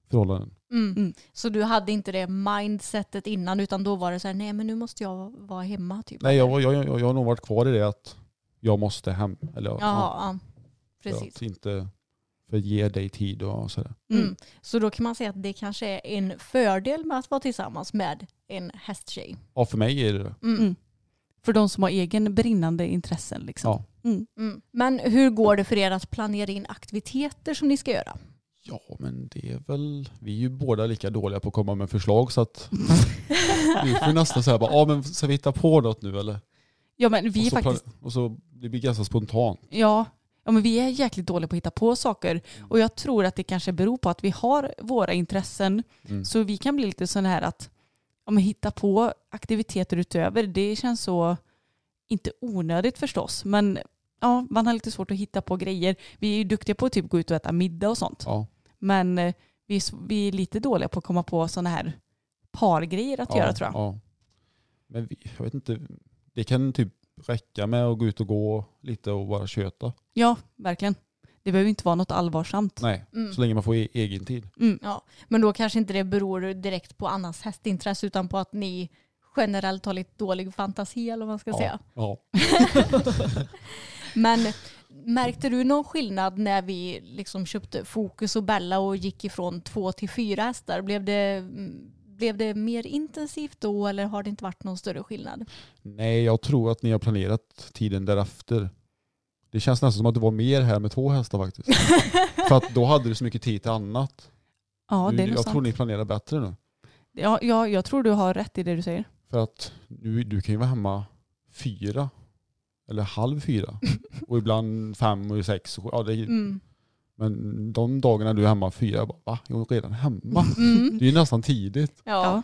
förhållanden. Mm. Mm. Så du hade inte det mindsetet innan utan då var det så här, nej men nu måste jag vara hemma. Typ. Nej, jag, jag, jag, jag har nog varit kvar i det att jag måste hem. Eller, Jaha, ja, för Precis. att inte för att ge dig tid och sådär. Mm. Så då kan man säga att det kanske är en fördel med att vara tillsammans med en hästtjej. Ja, för mig är det det. Mm. Mm. För de som har egen brinnande intressen. Liksom. Ja. Mm. Mm. Men hur går det för er att planera in aktiviteter som ni ska göra? Ja, men det är väl, vi är ju båda lika dåliga på att komma med förslag så att vi får nästan säga bara, ja men ska vi hitta på något nu eller? Ja men vi och, så faktiskt, och så det blir ganska spontant. ja, ja men vi är jäkligt dåliga på att hitta på saker. Och jag tror att det kanske beror på att vi har våra intressen. Mm. Så vi kan bli lite sån här att ja, men hitta på aktiviteter utöver. Det känns så, inte onödigt förstås, men ja, man har lite svårt att hitta på grejer. Vi är ju duktiga på att typ gå ut och äta middag och sånt. Ja, Men eh, vi är, vi är lite dåliga på att komma på sådana här pargrejer att ja, göra tror jag. Ja. Men vi, jag vet inte, det kan typ räcka med att gå ut och gå lite och bara köta. Ja, verkligen. Det behöver inte vara något allvarsamt. Nej, Mm. så länge man får e- egen tid. Mm. Ja. Men då kanske inte det beror direkt på Annas hästintresse utan på att ni generellt har lite dålig fantasi eller vad man ska Ja. säga. Ja. Men märkte du någon skillnad när vi liksom köpte Fokus och Bella och gick ifrån två till fyra hästar? Blev det, mm, blev det mer intensivt då eller har det inte varit någon större skillnad? Nej, jag tror att ni har planerat tiden därefter. Det känns nästan som att det var mer här med två hästar faktiskt. För att då hade du så mycket tid till annat. Ja, det är jag sant. tror ni planerar bättre nu. Ja, ja, jag tror du har rätt i det du säger. För att du, du kan ju vara hemma fyra eller halv fyra och ibland fem och sex. och. Ja, det, Mm. Men de dagarna du är hemma fyra, jag bara va? Jag är redan hemma. Mm. Det är ju nästan tidigt. Ja. Ja.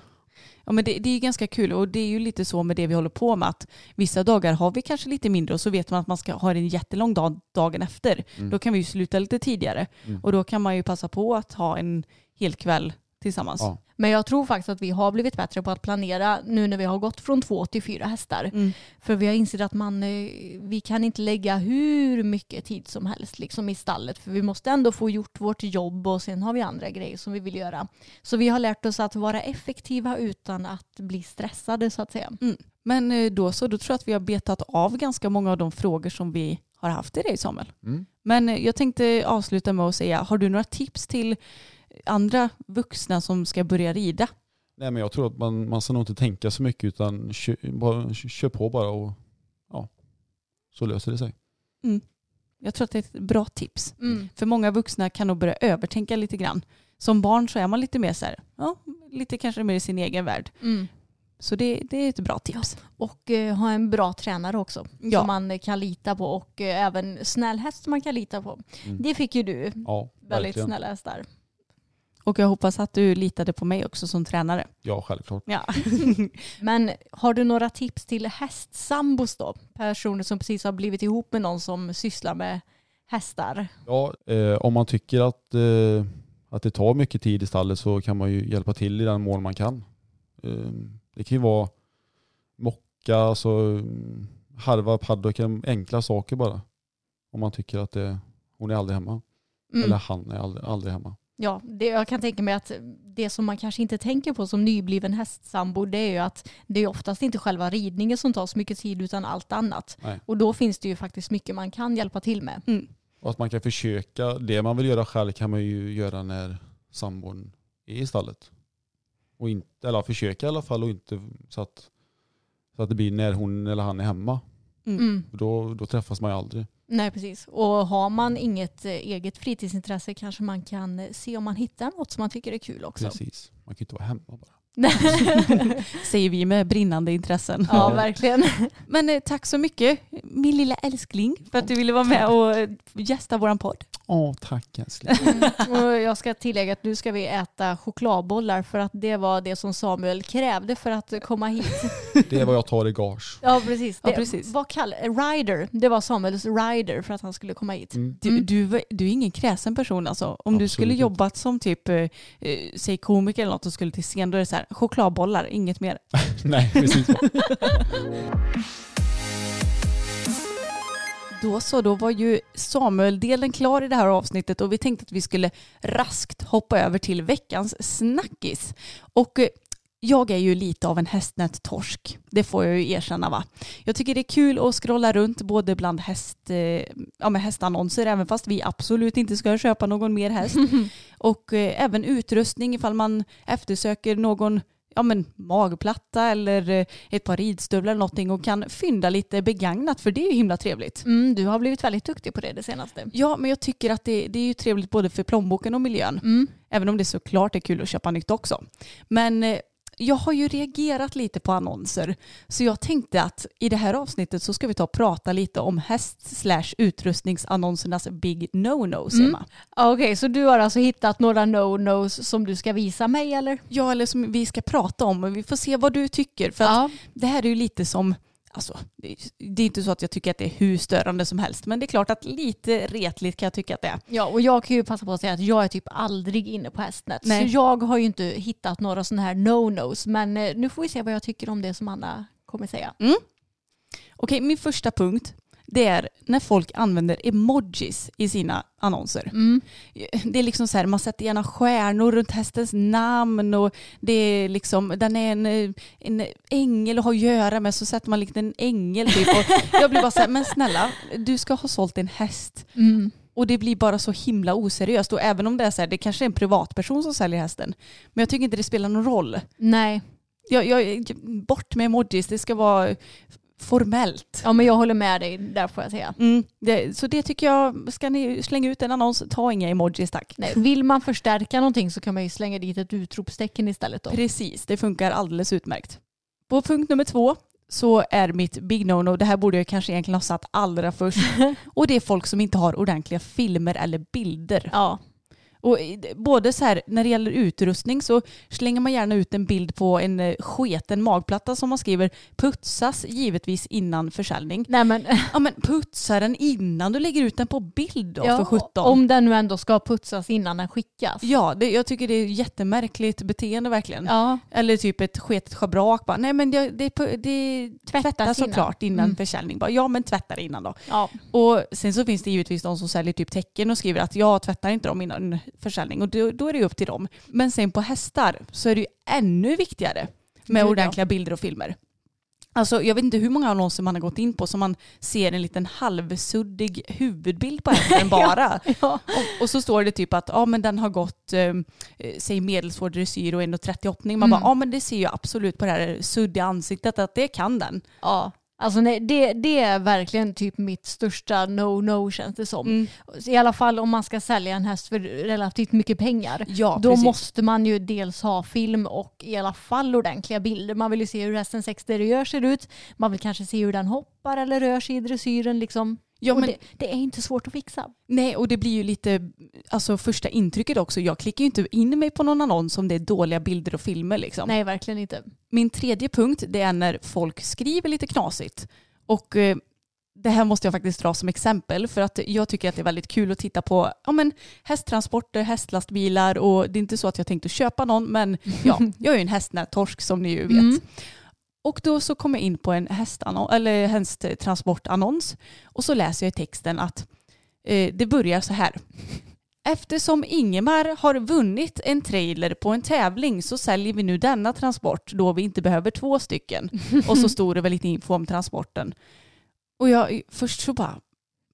Ja men det, det är ju ganska kul och det är ju lite så med det vi håller på med att vissa dagar har vi kanske lite mindre och så vet man att man ska ha en jättelång dag dagen efter. Mm. Då kan vi ju sluta lite tidigare Mm. och då kan man ju passa på att ha en hel kväll tillsammans. Ja. Men jag tror faktiskt att vi har blivit bättre på att planera nu när vi har gått från två till fyra hästar. Mm. För vi har insett att man, eh, vi kan inte lägga hur mycket tid som helst liksom i stallet. För vi måste ändå få gjort vårt jobb och sen har vi andra grejer som vi vill göra. Så vi har lärt oss att vara effektiva utan att bli stressade så att säga. Men eh, då så, då tror jag att vi har betat av ganska många av de frågor som vi har haft till dig Samuel. Mm. Men eh, jag tänkte avsluta med att säga, har du några tips till andra vuxna som ska börja rida? Nej men jag tror att man, man ska nog inte tänka så mycket utan kö, bara, kör på bara och ja, så löser det sig. Jag tror att det är ett bra tips. Mm. För många vuxna kan nog börja övertänka lite grann. Som barn så är man lite mer så här, ja, lite kanske mer i sin egen värld. Mm. Så det, det är ett bra tips. Och eh, ha en bra tränare också Ja. som man kan lita på och eh, även snäll häst som man kan lita på. Mm. Det fick ju du. Ja, Väldigt verkligen. snälla hästar. Och jag hoppas att du litade på mig också som tränare. Ja, självklart. Ja. Men har du några tips till hästsambos då? Personer som precis har blivit ihop med någon som sysslar med hästar? Ja, eh, om man tycker att, eh, att det tar mycket tid i stallet så kan man ju hjälpa till i den mån man kan. Eh, det kan ju vara mocka, alltså mm, harva paddocken, enkla saker bara. Om man tycker att det, hon är aldrig hemma. Mm. Eller han är aldrig, aldrig hemma. Ja, det, jag kan tänka mig att det som man kanske inte tänker på som nybliven hästsambo det är ju att det är oftast inte själva ridningen som tar så mycket tid utan allt annat. Nej. Och då finns det ju faktiskt mycket man kan hjälpa till med. Mm. Och att man kan försöka, det man vill göra själv kan man ju göra när sambon är i stallet. Och inte, eller försöka i alla fall och inte så att, så att det blir när hon eller han är hemma. Mm. Mm. Då, då träffas man ju aldrig. Nej, precis. Och har man inget eh, eget fritidsintresse kanske man kan eh, se om man hittar något som man tycker är kul också. Precis. Man kan ju inte vara hemma bara. Säger vi med brinnande intressen. ja, verkligen. Men eh, tack så mycket min lilla älskling för att du ville vara med och eh, gästa våran podd. Åh, tack älskling. Och jag ska tillägga att nu ska vi äta chokladbollar för att det var det som Samuel krävde för att komma hit. Det är vad jag tar i gage. Ja, precis. Ja, Det, precis. Vad kall, Rider, det var Samuels rider för att han skulle komma hit. Mm. Du, du, du är ingen kräsen person alltså. Om du Absolut skulle inte. jobbat som typ, eh, eh, säg komiker eller något och skulle till scen, då är det så här, chokladbollar, inget mer. Nej, precis. Då så, då var ju Samuel-delen klar i det här avsnittet och vi tänkte att vi skulle raskt hoppa över till veckans snackis. Och eh, jag är ju lite av en hästnät-torsk. Det får jag ju erkänna va. Jag tycker det är kul att scrolla runt både bland häst, eh, ja, med hästannonser även fast vi absolut inte ska köpa någon mer häst. och eh, även utrustning ifall man eftersöker någon ja, men, magplatta eller eh, ett par ridstövlar eller någonting och kan fynda lite begagnat för det är ju himla trevligt. Mm, du har blivit väldigt duktig på det det senaste. Ja, men jag tycker att det, det är ju trevligt både för plånboken och miljön. Mm. Även om det såklart är kul att köpa nytt också. Men eh, jag har ju reagerat lite på annonser. Så jag tänkte att i det här avsnittet så ska vi ta och prata lite om häst slash utrustningsannonsernas big no-nos, Mm. Emma. Ja, Okej, så du har alltså hittat några no-nos som du ska visa mig eller? Ja, eller som vi ska prata om. och Vi får se vad du tycker. För Ja. det här är ju lite som, alltså, det är- inte så att jag tycker att det är hur störande som helst. Men det är klart att lite retligt kan jag tycka att det är. ja, och jag kan ju passa på att säga att jag är typ aldrig inne på hästnät. Nej. Så jag har ju inte hittat några sådana här no-nos. Men eh, nu får vi se vad jag tycker om det som Anna kommer säga. Okej, min första punkt det är när folk använder emojis i sina annonser. Mm. Det är liksom så här, man sätter gärna stjärnor runt hästens namn och det är liksom, den är en, en ängel att ha att göra med så sätter man liksom en ängel typ. Och jag blir bara så här, men snälla, du ska ha sålt en häst. Mm. Och det blir bara så himla oseriöst. Och även om det är så här, det kanske är en privatperson som säljer hästen. Men jag tycker inte det spelar någon roll. Nej, Jag, jag, bort med emojis, det ska vara formellt. ja, men jag håller med dig där får jag säga. Mm, det, så det tycker jag, ska ni slänga ut en annons, ta inga emojis tack. Nej, vill man förstärka någonting så kan man ju slänga dit ett utropstecken istället då. Precis, det funkar alldeles utmärkt. På punkt nummer två så är mitt big no-no, det här borde jag kanske egentligen ha satt allra först, och det är folk som inte har ordentliga filmer eller bilder. Ja, Och både så här, när det gäller utrustning så slänger man gärna ut en bild på en eh, sketen magplatta som man skriver putsas givetvis innan försäljning. nej men Ja men putsa den innan du lägger ut den på bild då ja, för 17. om den nu ändå ska putsas innan den skickas. Ja, det, jag tycker det är jättemärkligt beteende verkligen. Ja, Eller typ ett sketet schabrak. Bara, Nej men det, det, det tvättas Tvättas innan. såklart innan Mm. försäljning. Bara, ja men tvätta det innan då. ja. Och sen så finns det givetvis de som säljer typ tecken och skriver att jag tvättar inte dem innan försäljning. Och då, då är det upp till dem. Men sen på hästar så är det ju ännu viktigare med Gud, ja. ordentliga bilder och filmer. Alltså jag vet inte hur många annonser man har gått in på som man ser en liten halvsuddig huvudbild på hästen bara. ja. Och, och så står det typ att ja, men den har gått, eh, säg medelsvår dressyr och 1,30 hoppning. Man Mm. bara, ja men det ser ju absolut på det här suddiga ansiktet att det kan den. ja. Alltså nej, det, det är verkligen typ mitt största no-no känns det som. Mm. I alla fall om man ska sälja en häst för relativt mycket pengar. Ja, Då precis. måste man ju dels ha film och i alla fall ordentliga bilder. Man vill ju se hur hästens exteriör ser ut. Man vill kanske se hur den hoppar eller rör sig i dressyren. Liksom. Ja, men, det, det är inte svårt att fixa. Nej, och det blir ju lite, alltså första intrycket också. Jag klickar ju inte in mig på någon annons om det är dåliga bilder och filmer liksom. Nej, verkligen inte. Min tredje punkt det är när folk skriver lite knasigt. Och eh, det här måste jag faktiskt dra som exempel för att jag tycker att det är väldigt kul att titta på ja, men, hästtransporter, hästlastbilar och det är inte så att jag tänkte köpa någon men ja, jag är ju en hästnättorsk som ni ju vet. Mm. Och då så kom jag in på en hästanon- eller hästtransportannons och så läser jag i texten att eh, det börjar så här. Eftersom Ingemar har vunnit en trailer på en tävling så säljer vi nu denna transport då vi inte behöver två stycken. Och så stod det väl lite info om transporten. Och jag först så bara,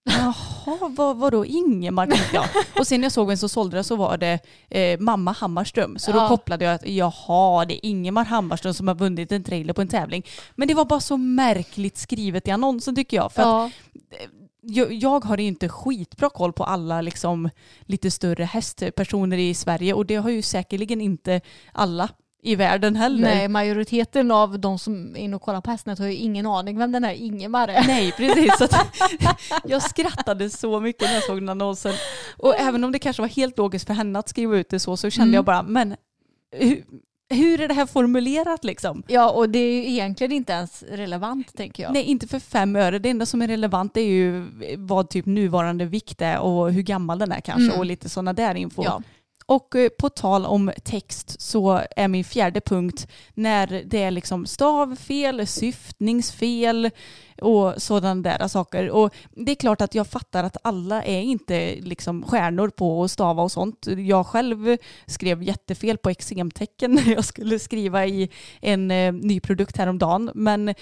jaha, vad, vadå Ingemar jag. Och sen när jag såg vem som sålde det så var det eh, mamma Hammarström. Så då Ja. kopplade jag att jaha, det är Ingemar Hammarström som har vunnit en trailer på en tävling. Men det var bara så märkligt skrivet i annonsen tycker jag. För att Ja, jag, jag har inte skitbra koll på alla liksom, lite större hästpersoner i Sverige och det har ju säkerligen inte alla i världen heller. nej, majoriteten av de som är inne och kollar på Hästnet har ju ingen aning vem den här Ingemar är. Nej, precis. Så jag skrattade så mycket när jag såg den annonsen. Och även om det kanske var helt logiskt för henne att skriva ut det så, så kände Mm. jag bara, men hur, hur är det här formulerat liksom? Ja, och det är ju egentligen inte ens relevant tänker jag. Nej, inte för fem öre. Det enda som är relevant är ju vad typ nuvarande vikt är och hur gammal den är kanske Mm. och lite sådana där info. Ja. Och eh, på tal om text så är min fjärde punkt när det är liksom stavfel, syftningsfel och sådana där saker. Och det är klart att jag fattar att alla är inte liksom stjärnor på att stava och sånt. Jag själv skrev jättefel på exemtecken när jag skulle skriva i en eh, ny produkt häromdagen. Men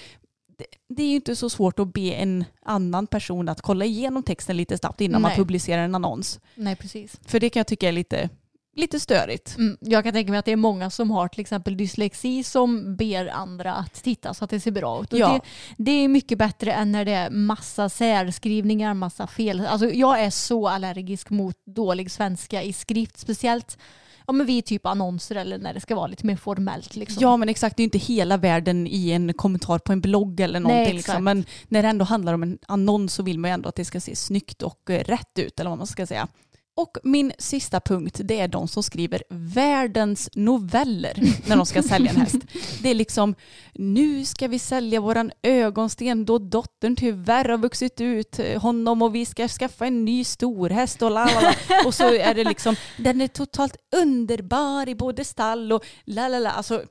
det, är ju inte så svårt att be en annan person att kolla igenom texten lite snabbt innan man Nej. publicerar en annons. Nej, precis. För det kan jag tycka är lite, lite störigt. Mm, jag kan tänka mig att det är många som har till exempel dyslexi som ber andra att titta så att det ser bra ut. Och Ja. det, det är mycket bättre än när det är massa särskrivningar, massa fel. Alltså jag är så allergisk mot dålig svenska i skrift, speciellt ja, men vid typ annonser eller när det ska vara lite mer formellt. Liksom. Ja men exakt, det är ju inte hela världen i en kommentar på en blogg eller någonting. Nej, liksom. Men när det ändå handlar om en annons så vill man ju ändå att det ska se snyggt och eh, rätt ut eller vad man ska säga. Och min sista punkt det är de som skriver världens noveller när de ska sälja en häst. Det är liksom nu ska vi sälja våran ögonsten då dottern tyvärr har vuxit ut eh, honom och vi ska skaffa en ny storhäst och la la. Och så är det liksom den är totalt underbar i både stall och la la la. Alltså,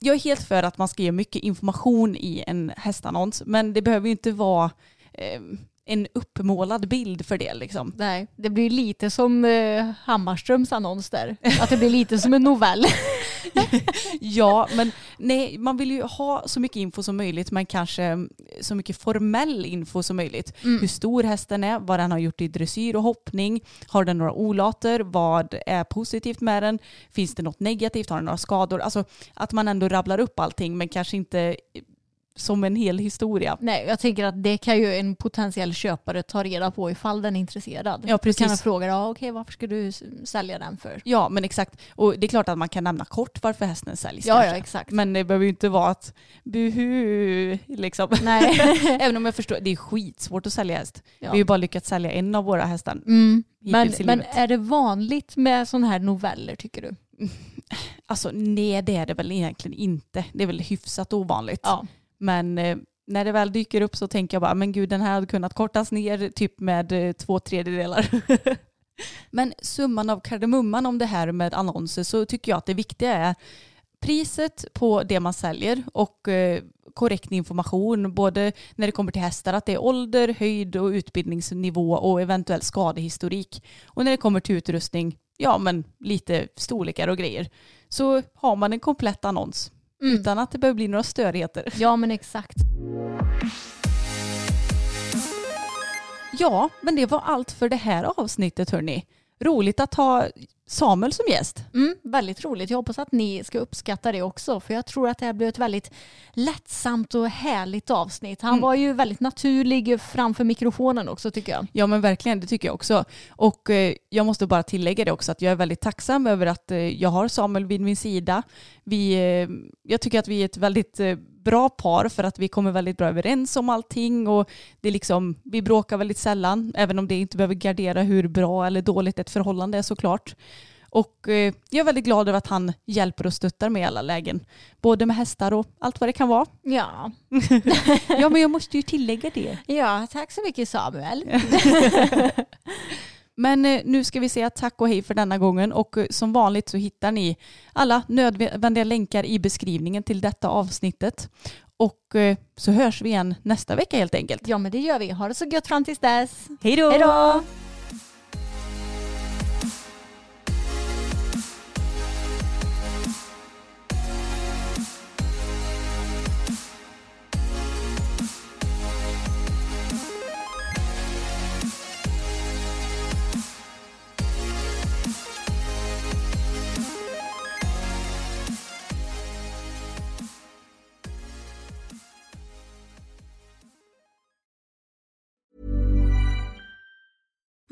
jag är helt för att man ska ge mycket information i en hästannons men det behöver ju inte vara eh, en uppmålad bild för det liksom. Nej, det blir lite som eh, Hammarströms annons där. Att det blir lite som en novell. Ja, men nej, man vill ju ha så mycket info som möjligt men kanske så mycket formell info som möjligt. Hur stor hästen är, vad den har gjort i dressyr och hoppning, har den några olater, vad är positivt med den, finns det något negativt, har den några skador? Alltså att man ändå rabblar upp allting men kanske inte som en hel historia. Nej, jag tänker att det kan ju en potentiell köpare ta reda på ifall den är intresserad. Ja, precis. Kan man fråga, ja, okej, varför ska du sälja den för? Ja, men exakt. Och det är klart att man kan nämna kort varför hästen säljs. Ja, kanske. ja, exakt. Men det behöver ju inte vara att buhu, liksom. Nej. Även om jag förstår, det är skitsvårt att sälja häst. Ja. Vi har ju bara lyckats sälja en av våra hästar. Mm. Men, men är det vanligt med sådana här noveller tycker du? Alltså nej, det är det väl egentligen inte. Det är väl hyfsat ovanligt. Ja. Men eh, när det väl dyker upp så tänker jag bara, men gud den här hade kunnat kortas ner typ med eh, två tredjedelar. men summan av kardemumman om det här med annonser så tycker jag att det viktiga är priset på det man säljer och eh, korrekt information både när det kommer till hästar att det är ålder, höjd och utbildningsnivå och eventuell skadehistorik. Och när det kommer till utrustning, ja men lite storlekar och grejer. Så har man en komplett annons Mm. utan att det behöver bli några störigheter. Ja, men exakt. Ja, men det var allt för det här avsnittet hörni. Roligt att ha Samuel som gäst. Mm, väldigt roligt. Jag hoppas att ni ska uppskatta det också. För jag tror att det här blev ett väldigt lättsamt och härligt avsnitt. Han Mm. var ju väldigt naturlig framför mikrofonen också tycker jag. Ja men verkligen, det tycker jag också. Och eh, jag måste bara tillägga det också att jag är väldigt tacksam över att eh, jag har Samuel vid min sida. Vi, eh, jag tycker att vi är ett väldigt eh, bra par för att vi kommer väldigt bra överens om allting och det är liksom, vi bråkar väldigt sällan, även om det inte behöver gardera hur bra eller dåligt ett förhållande är såklart. Och eh, jag är väldigt glad över att han hjälper och stöttar mig i alla lägen. Både med hästar och allt vad det kan vara. Ja. Ja men jag måste ju tillägga det. ja, tack så mycket Samuel. Men eh, nu ska vi säga tack och hej för denna gången och eh, som vanligt så hittar ni alla nödvändiga länkar i beskrivningen till detta avsnittet. Och eh, så hörs vi igen nästa vecka helt enkelt. Ja men det gör vi. Ha det så gött fram tills dess. Hej då!